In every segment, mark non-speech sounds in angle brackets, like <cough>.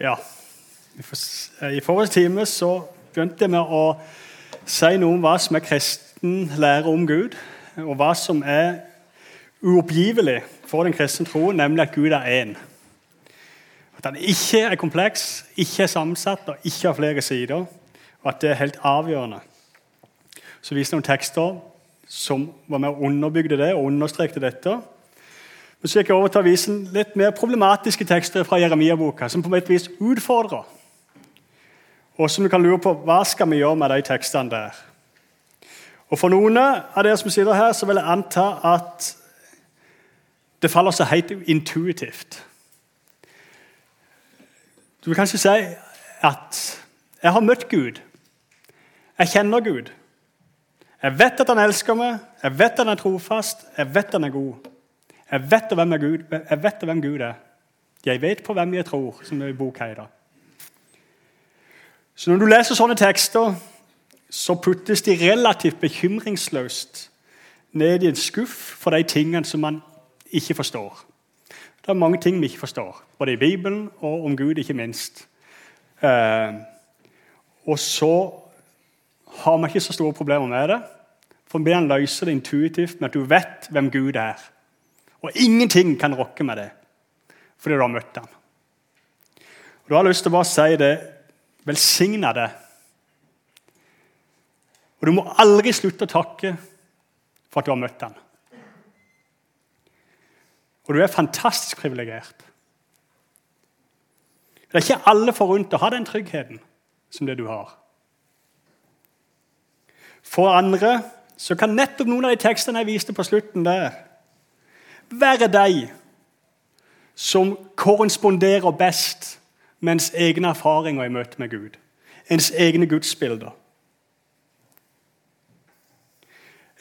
Ja. I forrige time så begynte jeg med å si noe om hva som er kristen lære om Gud, og hva som er uoppgivelig for den kristne troen, nemlig at Gud er én. At han ikke er kompleks, ikke er sammensatt og ikke har flere sider. Og at det er helt avgjørende. Så viste jeg noen tekster som var med å underbygde det og understrekte dette. Men skal jeg over til å vise litt mer problematiske tekster fra Jeremia-boka, som på et vis utfordrer. Og som du kan lure på hva skal vi gjøre med de tekstene der. Og For noen av dere som sitter her, så vil jeg anta at det faller så helt intuitivt. Du vil kanskje si at 'jeg har møtt Gud'. Jeg kjenner Gud. Jeg vet at han elsker meg, jeg vet at han er trofast, jeg vet at han er god. Jeg vet hvem, er Gud, jeg vet hvem Gud er. Jeg vet på hvem jeg tror, som er i Bokheida. Så når du leser sånne tekster, så puttes de relativt bekymringsløst ned i en skuff for de tingene som man ikke forstår. Det er mange ting vi ikke forstår, både i Bibelen og om Gud, ikke minst. Eh, og så har vi ikke så store problemer med det, for vi løser det intuitivt med at du vet hvem Gud er. Og ingenting kan rokke med det, fordi du har møtt ham. Og Da har jeg lyst til å bare si det velsigna det. Og du må aldri slutte å takke for at du har møtt ham. Og du er fantastisk privilegert. Det er ikke alle forunt å ha den tryggheten som det du har. For andre så kan nettopp noen av de tekstene jeg viste på slutten der, være de som korresponderer best med ens egne erfaringer i møte med Gud. Ens egne gudsbilder.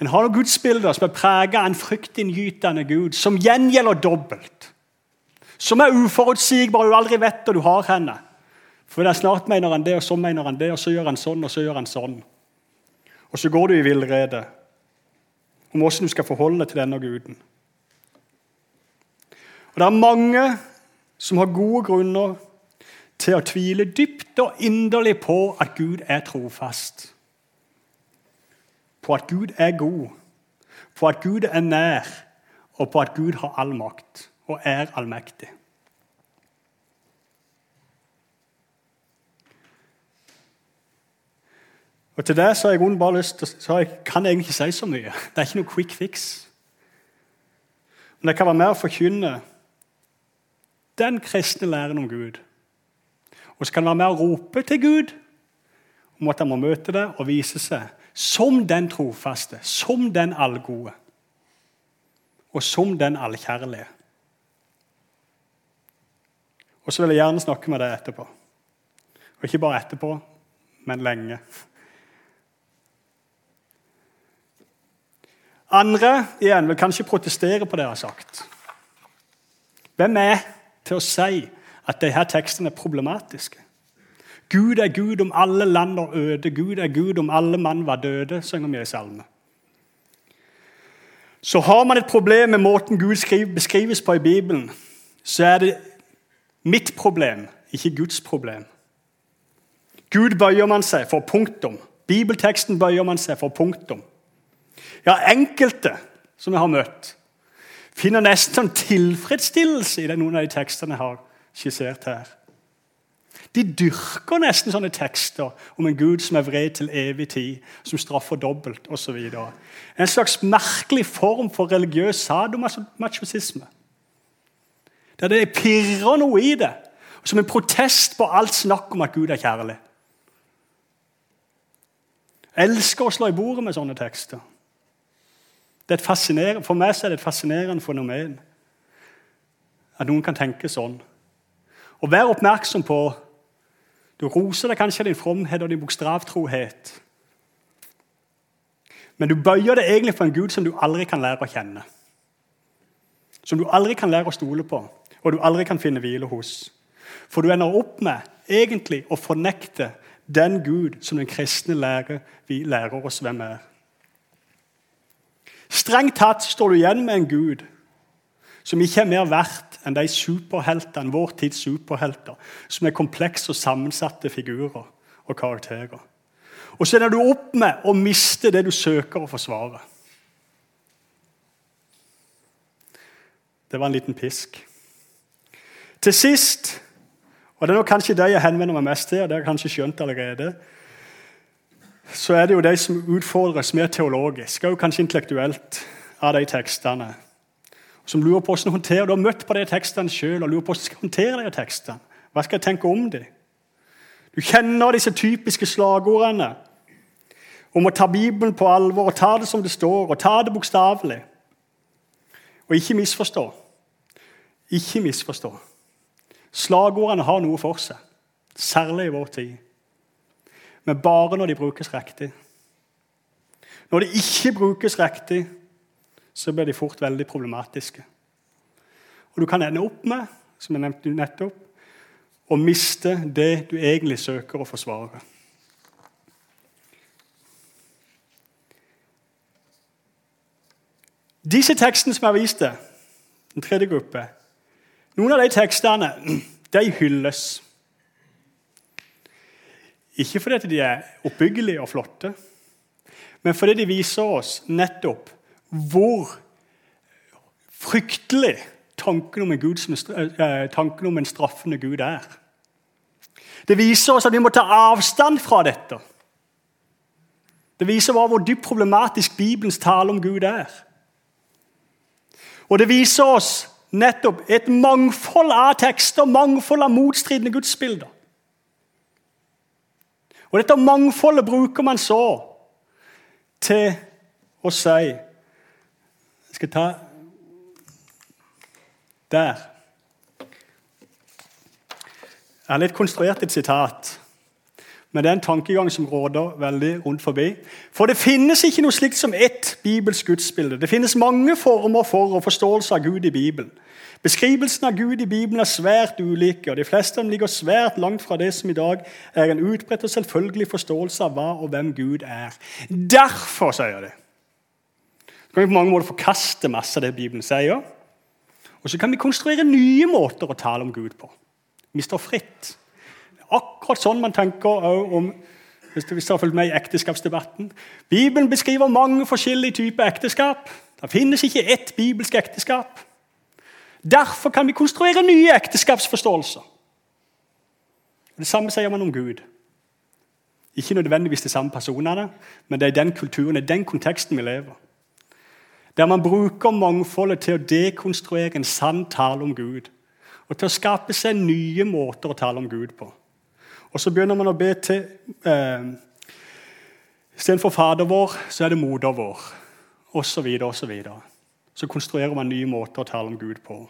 En har noen gudsbilder som er preget av en fryktinngytende Gud, som gjengjelder dobbelt. Som er uforutsigbar, du aldri vet hvor du har henne. For det er Snart mener han det, og så mener han det, og så gjør han sånn, og så gjør han sånn. Og så går du i villrede om hvordan du skal forholde deg til denne guden. Og Det er mange som har gode grunner til å tvile dypt og inderlig på at Gud er trofast. På at Gud er god, på at Gud er nær, og på at Gud har all makt og er allmektig. Og Til det så har jeg bare lyst til, så jeg kan egentlig ikke si så mye. Det er ikke noe quick fix. Men det kan være med å forkynne den kristne læren om Gud. Og så kan han være med å rope til Gud om at han må møte det og vise seg som den trofaste, som den allgode og som den allkjærlige. Og så vil jeg gjerne snakke med deg etterpå. Og ikke bare etterpå, men lenge. Andre igjen vil kanskje protestere på det jeg har sagt. Hvem er til å si at disse tekstene er problematiske? Gud er Gud om alle land er øde. Gud er Gud om alle mann var døde, synger vi i salme. Så har man et problem med måten Gud beskrives på i Bibelen, så er det mitt problem, ikke Guds problem. Gud bøyer man seg for punktum. Bibelteksten bøyer man seg for punktum. Ja, enkelte som jeg har møtt, finner nesten tilfredsstillelse i det noen av de tekstene jeg har skissert her. De dyrker nesten sånne tekster om en Gud som er vred til evig tid, som straffer dobbelt osv. En slags merkelig form for religiøs sadomasochisme. Der det pirrer noe i det, som en protest på alt snakk om at Gud er kjærlig. Jeg elsker å slå i bordet med sånne tekster. For meg er det et fascinerende fenomen at noen kan tenke sånn. Og vær oppmerksom på du roser deg kanskje av din fromhet og din bokstavtrohet. Men du bøyer det egentlig for en Gud som du aldri kan lære å kjenne. Som du aldri kan lære å stole på, og du aldri kan finne hvile hos. For du ender opp med egentlig å fornekte den Gud som den kristne lærer vi lærer oss hvem er. Strengt tatt står du igjen med en Gud som ikke er mer verdt enn de superheltene, vår tids superhelter, som er komplekse og sammensatte figurer og karakterer. Og så ender du opp med å miste det du søker å forsvare. Det var en liten pisk. Til sist, og det er kanskje det jeg henvender meg mest til, og det har jeg kanskje skjønt allerede, så er det jo de som utfordres mer teologisk og kanskje intellektuelt av de tekstene. Som lurer på hvordan håndterer Du har møtt på de tekstene sjøl og lurer på hvordan skal håndtere de tekstene. Hva skal jeg tenke om dem? Du kjenner disse typiske slagordene om å ta Bibelen på alvor og ta det som det står, og ta det bokstavelig. Og ikke misforstå. Ikke misforstå. Slagordene har noe for seg, særlig i vår tid. Men bare når de brukes riktig. Når de ikke brukes riktig, så blir de fort veldig problematiske. Og du kan ende opp med, som jeg nevnte nettopp, å miste det du egentlig søker å forsvare. Disse tekstene som jeg har vist deg, den tredje gruppe Noen av de tekstene de hylles. Ikke fordi de er oppbyggelige og flotte, men fordi de viser oss nettopp hvor fryktelig tanken om en, Gud som, eh, tanken om en straffende Gud er. Det viser oss at vi må ta avstand fra dette. Det viser hvor dypt problematisk Bibelens tale om Gud er. Og det viser oss nettopp et mangfold av tekster, mangfold av motstridende gudsbilder. Og Dette mangfoldet bruker man så til å si Jeg skal ta Der. Jeg har litt konstruert et sitat. Men det er en tankegang som råder veldig rundt forbi. For det finnes ikke noe slikt som ett bibelsk gudsbilde. Det finnes mange former for og forståelse av Gud i Bibelen. Beskrivelsen av Gud i Bibelen er svært ulike, og de fleste av dem ligger svært langt fra det som i dag er en utbredt og selvfølgelig forståelse av hva og hvem Gud er. Derfor sier. Så kan vi på mange måter forkaste masse av det Bibelen sier. Og så kan vi konstruere nye måter å tale om Gud på. Vi står fritt. Akkurat sånn man tenker om hvis du har fulgt med i ekteskapsdebatten. Bibelen beskriver mange forskjellige typer ekteskap. Det finnes ikke ett bibelsk ekteskap. Derfor kan vi konstruere nye ekteskapsforståelser. Det samme sier man om Gud. Ikke nødvendigvis de samme personene, men det er den kulturen, det er den konteksten vi lever. Der man bruker mangfoldet til å dekonstruere en sann tale om Gud. Og til å skape seg nye måter å tale om Gud på. Og så begynner man å be til eh, Istedenfor Fader vår, så er det Moder vår, Og Så, videre, og så, videre. Så konstruerer man nye måter å tale om Gud på.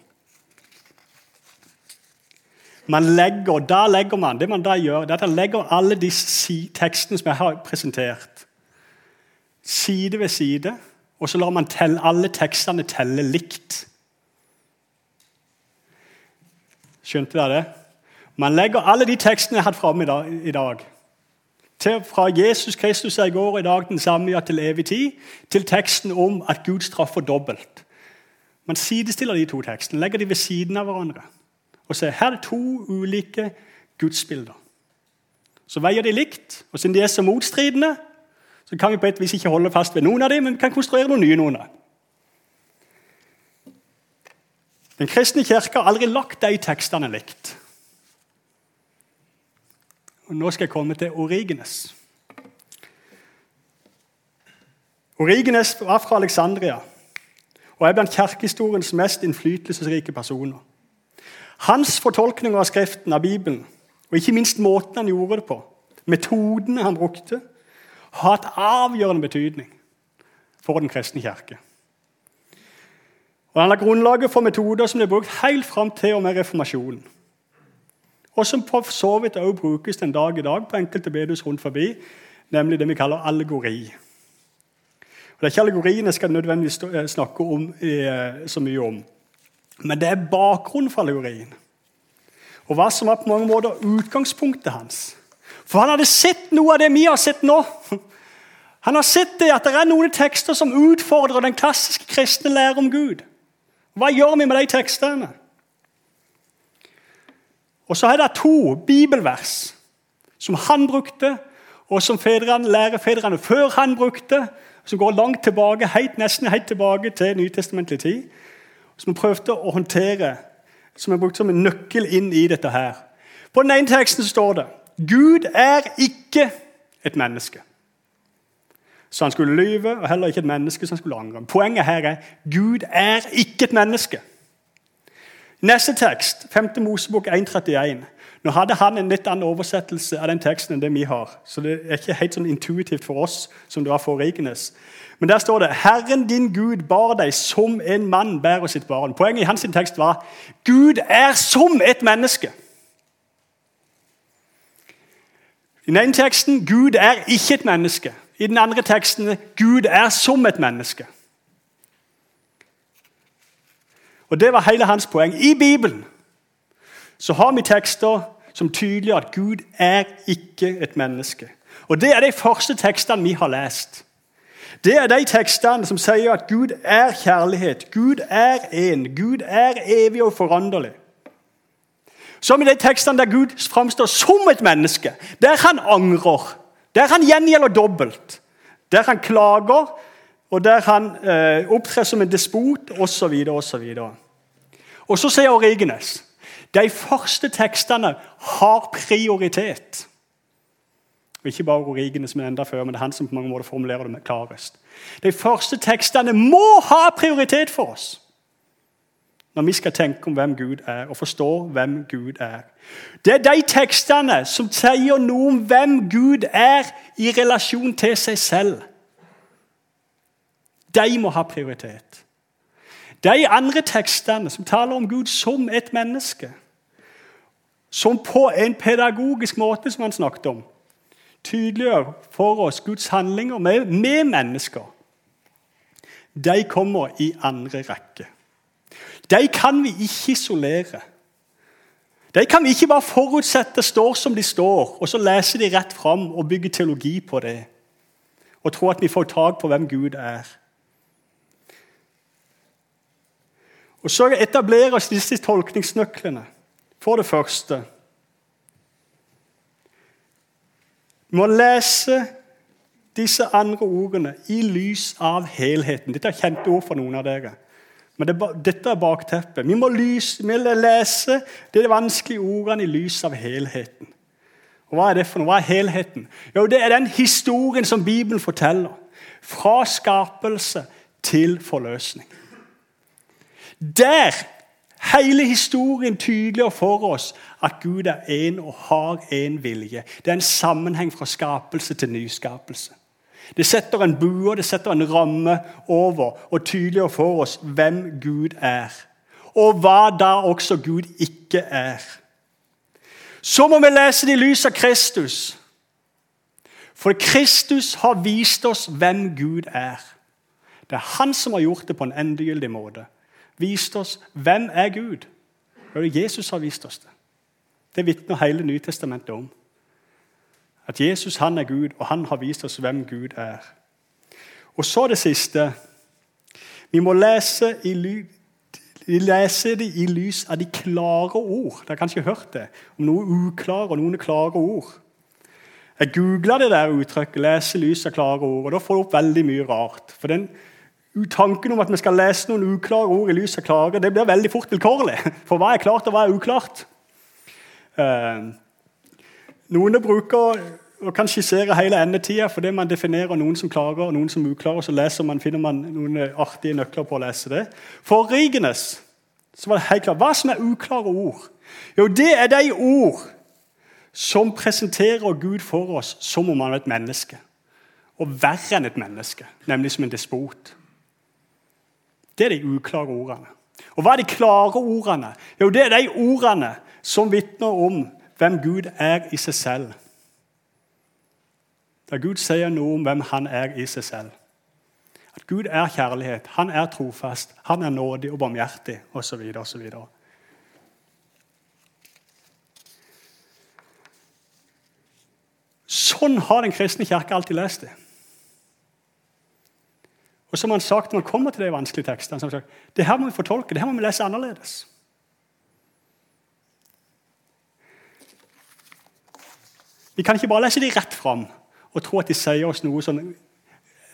Man legger, da legger man, Det man da gjør, det er at man legger alle de tekstene som jeg har presentert, side ved side, og så lar man telle, alle tekstene telle likt. Skjønte dere det? Man legger alle de tekstene jeg har hatt framme i dag, til, fra Jesus Kristus er i går og i dag den samme ja, til evig tid, til teksten om at Gud straffer dobbelt. Man sidestiller de to tekstene, legger de ved siden av hverandre og sier her er to ulike gudsbilder. Så veier de likt, og siden de er så motstridende, så kan vi på et vis ikke holde fast ved noen av dem, men vi kan konstruere noen nye. noen av. Den kristne kirke har aldri lagt de tekstene likt. Og nå skal jeg komme til Origenes. Origenes var fra Alexandria og er blant kirkehistoriens mest innflytelsesrike personer. Hans fortolkning av Skriften, av Bibelen, og ikke minst måten han gjorde det på, metodene han brukte, har hatt avgjørende betydning for den kristne kirke. Og Han har grunnlaget for metoder som ble brukt helt fram til og med reformasjonen og som for så vidt også brukes den dag i dag på enkelte bedehus rundt forbi, nemlig det vi kaller allegori. Og det er ikke allegorien jeg skal nødvendigvis eh, snakke om, eh, så mye om, men det er bakgrunnen for allegorien. Og hva som var på mange måter utgangspunktet hans. For han hadde sett noe av det vi har sett nå. Han har sett det at det er noen tekster som utfordrer den klassiske kristne lære om Gud. Hva gjør vi med de tekstene? Og så er det to bibelvers som han brukte, og som fedrene, lærefedrene før han brukte, som går langt tilbake, helt, nesten helt tilbake til nytestamentlig tid, som han prøvde å håndtere, som er brukt som en nøkkel inn i dette her. På den ene teksten står det Gud er ikke et menneske. Så han skulle lyve, og heller ikke et menneske som skulle angre. Poenget her er Gud er ikke et menneske. Neste tekst, 5. Mosebok 1,31. Nå hadde han en litt annen oversettelse av den teksten enn det vi har. Så det er ikke helt sånn intuitivt for oss som det var for Rikenes. Men der står det 'Herren din Gud bar deg som en mann bærer sitt barn'. Poenget i hans tekst var 'Gud er som et menneske'. I den ene teksten 'Gud er ikke et menneske'. I den andre teksten 'Gud er som et menneske'. Og Det var hele hans poeng. I Bibelen så har vi tekster som tydeliggjør at Gud er ikke et menneske. Og Det er de første tekstene vi har lest. Det er de tekstene som sier at Gud er kjærlighet, Gud er en, Gud er evig og foranderlig. Så i de tekstene der Gud framstår som et menneske, der han angrer, der han gjengjelder dobbelt, der han klager, og der han eh, opptrer som en despot osv. osv. Og så sier Origenes de første tekstene har prioritet. Og ikke bare Origenes, men enda før, men det er han som på mange måter formulerer det klarest. De første tekstene må ha prioritet for oss når vi skal tenke om hvem Gud er, og forstå hvem Gud er. Det er de tekstene som sier noe om hvem Gud er i relasjon til seg selv. De må ha prioritet. De andre tekstene som taler om Gud som et menneske, som på en pedagogisk måte, som han snakket om, tydeliggjør for oss Guds handlinger med, med mennesker, de kommer i andre rekke. De kan vi ikke isolere. De kan vi ikke bare forutsette står som de står, og så lese de rett fram og bygge teologi på det. Og tro at vi får tak på hvem Gud er. Og Så etableres disse tolkningsnøklene. For det første Vi må lese disse andre ordene i lys av helheten. Dette er kjente ord for noen av dere. Men det, dette er bakteppet. Vi må lys, vi lese de vanskelige ordene i lys av helheten. Og Hva er det for noe? Hva er helheten? Jo, Det er den historien som Bibelen forteller. Fra skapelse til forløsning. Der hele historien tydeliggjør for oss at Gud er én og har én vilje. Det er en sammenheng fra skapelse til nyskapelse. Det setter en bue det setter en ramme over og tydeliggjør for oss hvem Gud er. Og hva da også Gud ikke er. Så må vi lese det i lys av Kristus. For Kristus har vist oss hvem Gud er. Det er han som har gjort det på en endegyldig måte. Vist oss hvem er Gud. Jesus har vist oss det. Det vitner hele Nytestamentet om. At Jesus han er Gud, og han har vist oss hvem Gud er. Og så det siste. Vi må lese, i ly lese det i lys av de klare ord. Dere har kanskje hørt det om noe uklare og noen klare ord. Jeg googla det der uttrykket 'lese lys av klare ord', og da får du opp veldig mye rart. For den Tanken om at vi skal lese noen uklare ord i lys av klare, det blir veldig fort vilkårlig. For hva er klart, og hva er uklart? Eh, noen bruker og kan skissere hele endetida fordi man definerer noen som klager og noen som uklarer. Så leser man, finner man noen artige nøkler på å lese det. For Rigenes så var det helt klart. Hva som er uklare ord? Jo, det er de ord som presenterer Gud for oss som om han er et menneske. Og verre enn et menneske, nemlig som en despot. Det er de uklare ordene. Og hva er de klare ordene? Jo, det er de ordene som vitner om hvem Gud er i seg selv. Der Gud sier noe om hvem han er i seg selv. At Gud er kjærlighet, han er trofast, han er nådig og barmhjertig osv. osv. Sånn har den kristne kirke alltid lest det. Og som han sagt, Når man kommer til de vanskelige tekstene, så har sagt, det her må vi fortolke, det her må vi lese annerledes. Vi kan ikke bare lese de rett fram og tro at de sier oss noe sånn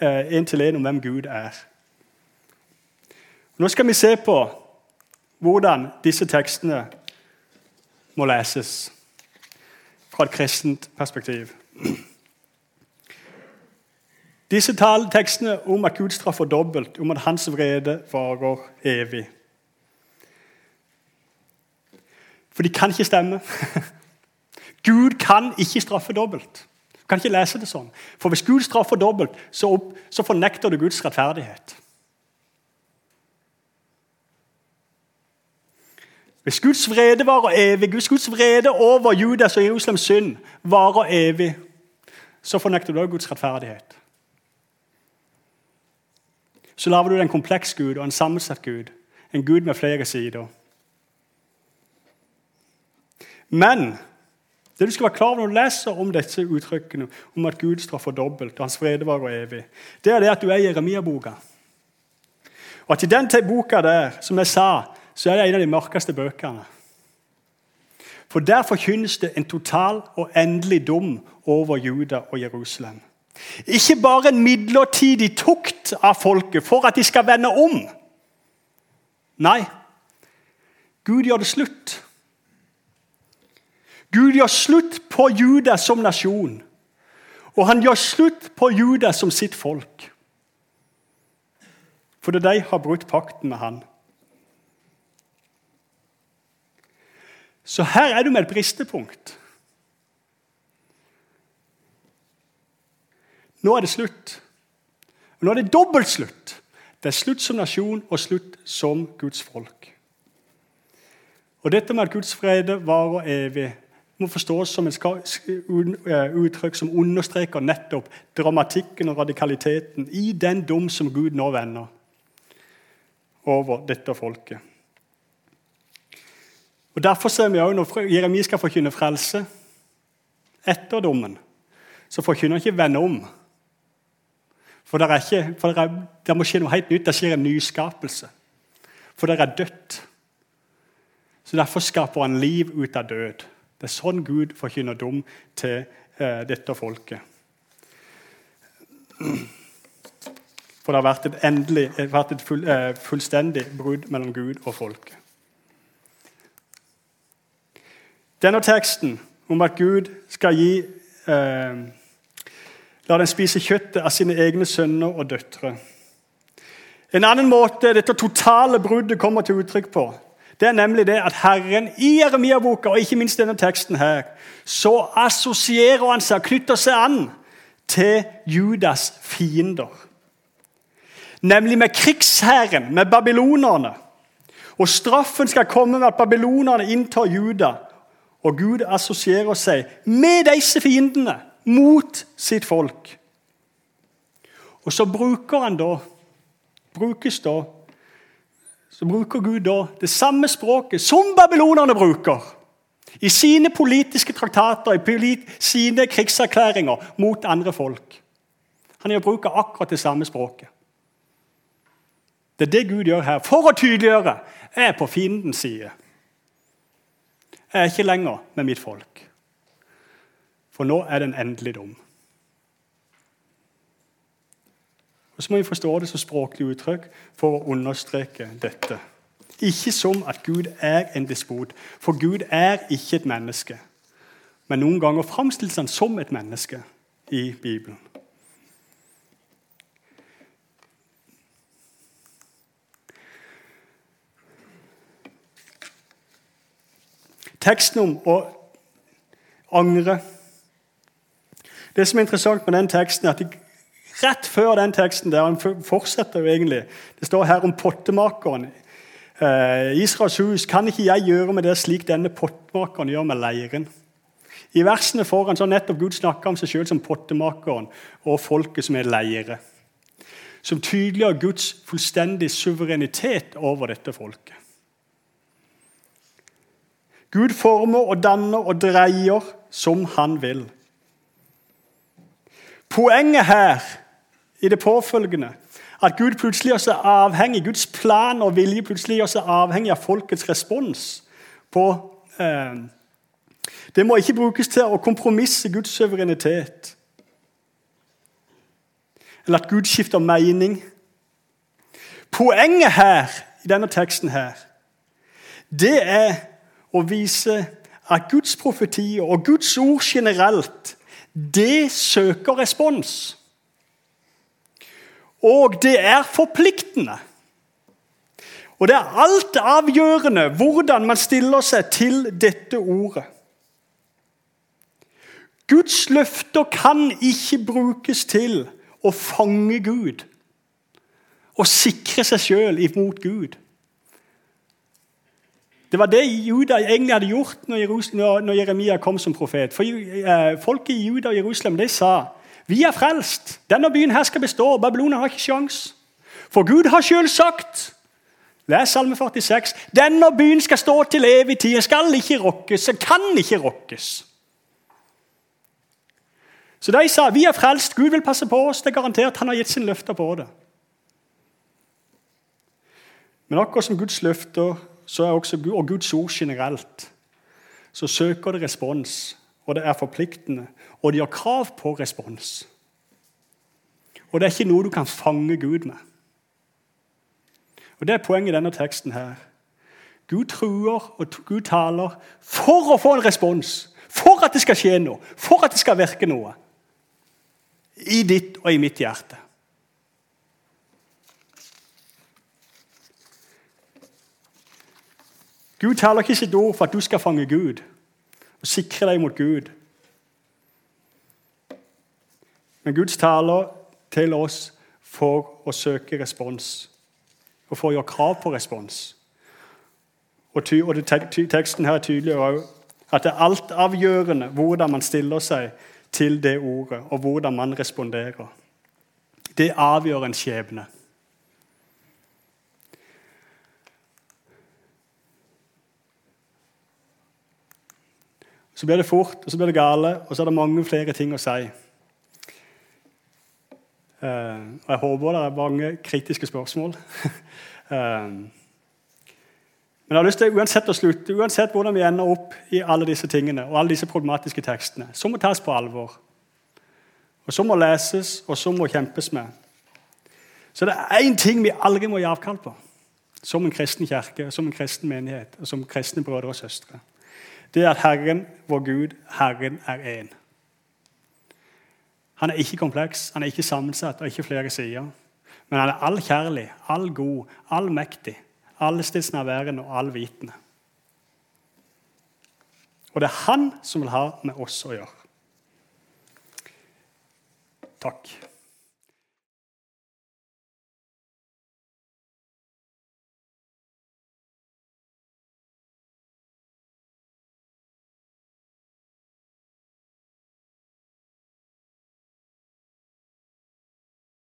en til en om hvem Gud er. Nå skal vi se på hvordan disse tekstene må leses fra et kristent perspektiv. Disse tekstene om at Gud straffer dobbelt, om at hans vrede varer evig. For de kan ikke stemme. <laughs> Gud kan ikke straffe dobbelt. Du kan ikke lese det sånn. For hvis Gud straffer dobbelt, så, opp, så fornekter du Guds rettferdighet. Hvis Guds vrede varer evig, hvis Guds vrede over Judas og Jerusalems synd varer evig, så fornekter du også Guds rettferdighet. Så lager du en kompleks Gud og en sammensatt Gud. En Gud med flere sider. Men det du skal være klar over når du leser om disse uttrykkene, om at Gud straffer dobbelt og hans frede varer evig, det er det at du er i Jeremia-boka. Og at i den boka der, som jeg sa, så er det en av de mørkeste bøkene. For der forkynnes det en total og endelig dom over Juda og Jerusalem. Ikke bare en midlertidig tukt av folket for at de skal vende om. Nei, Gud gjør det slutt. Gud gjør slutt på Juda som nasjon. Og han gjør slutt på Juda som sitt folk. Fordi de har brutt pakten med han. Så her er du med et bristepunkt. Nå er det slutt. nå er det dobbelt slutt. Det er slutt som nasjon og slutt som Guds folk. Og Dette med at Guds fred varer evig, må forstås som et eh, uttrykk som understreker nettopp dramatikken og radikaliteten i den dom som Gud nå vender over dette folket. Og Derfor ser vi også når Jeremia skal forkynne frelse etter dommen, så forkynner han ikke 'vende om'. For, det, ikke, for det, er, det, må skje noe helt nytt. Det skjer en nyskapelse. For det er dødt. Så Derfor skaper han liv ut av død. Det er sånn Gud forkynner dom til eh, dette folket. For det har vært et, endelig, vært et full, eh, fullstendig brudd mellom Gud og folket. Denne teksten om at Gud skal gi eh, La den spise kjøttet av sine egne sønner og døtre. En annen måte dette totale bruddet kommer til uttrykk på, det er nemlig det at Herren i Jeremia-boka, og ikke minst denne teksten her, så assosierer han seg og knytter seg an til Judas fiender. Nemlig med krigsherren, med babylonerne. Og straffen skal komme ved at babylonerne inntar Juda og Gud assosierer seg med disse fiendene mot sitt folk. Og så bruker han da brukes da, så bruker Gud da det samme språket som babylonerne bruker i sine politiske traktater, i sine krigserklæringer mot andre folk. Han bruker akkurat det samme språket. Det er det Gud gjør her for å tydeliggjøre. Jeg er på fiendens side. Jeg er ikke lenger med mitt folk. For nå er det en endelig dom. Og Så må vi forstå det som språklig uttrykk for å understreke dette. Ikke som at Gud er en despot, for Gud er ikke et menneske. Men noen ganger framstilles han som et menneske i Bibelen. Teksten om å angre Det som er interessant med den teksten, er at de, rett før den teksten der, han fortsetter jo egentlig, Det står her om pottemakeren. Eh, Israels hus, kan ikke jeg gjøre med det slik denne pottemakeren gjør med leiren? I versene foran så har nettopp Gud snakka om seg sjøl som pottemakeren og folket som er leire. Som tydeliggjør Guds fullstendige suverenitet over dette folket. Gud former og danner og dreier som han vil. Poenget her i det påfølgende at Gud plutselig også er avhengig, Guds plan og vilje plutselig også er avhengig av folkets respons på, eh, Det må ikke brukes til å kompromisse Guds suverenitet. Eller at Gud skifter mening. Poenget her, i denne teksten her, det er å vise at Guds profetier og Guds ord generelt, det søker respons. Og det er forpliktende. Og det er altavgjørende hvordan man stiller seg til dette ordet. Guds løfter kan ikke brukes til å fange Gud og sikre seg sjøl imot Gud. Det var det Juda egentlig hadde gjort når Jeremia kom som profet. For eh, Folket i Juda og Jerusalem de sa vi er frelst. Denne byen her skal bestå. Babylonia har ikke sjans. For Gud har sjøl sagt Les Salme 46. Denne byen skal stå til evig tid. Skal ikke rokkes. Kan ikke rokkes. Så de sa vi er frelst, Gud vil passe på oss. Det er garantert han har gitt sin løfter på det. Men akkurat som Guds løfter så er også, og Guds ord generelt, så søker det respons. Og det er forpliktende. Og de har krav på respons. Og det er ikke noe du kan fange Gud med. Og Det er poenget i denne teksten. her. Gud truer og Gud taler for å få en respons. For at det skal skje noe. For at det skal virke noe i ditt og i mitt hjerte. Gud taler ikke sitt ord for at du skal fange Gud og sikre deg mot Gud. Men Guds taler til oss for å søke respons og for å gjøre krav på respons. Og, ty, og det, Teksten her er tydelig også, at det er altavgjørende hvordan man stiller seg til det ordet, og hvordan man responderer. Det avgjør en skjebne. Så blir det fort, og så blir det gale, og så er det mange flere ting å si. Uh, og Jeg håper det er mange kritiske spørsmål. uh, <laughs> Men jeg har lyst til uansett å slutte, uansett hvordan vi ender opp i alle disse tingene, og alle disse problematiske tekstene, så må tas på alvor. Og så må leses, og så må kjempes med. Så det er én ting vi aldri må gi avkall på som en kristen kirke, som en kristen menighet og som kristne brødre og søstre. Det er at Herren, vår Gud, Herren er én. Han er ikke kompleks, han er ikke sammensatt og ikke flere sider. Men han er allkjærlig, allgod, allmektig allestedsnærværende og allvitende. Og det er han som vil ha med oss å gjøre. Takk.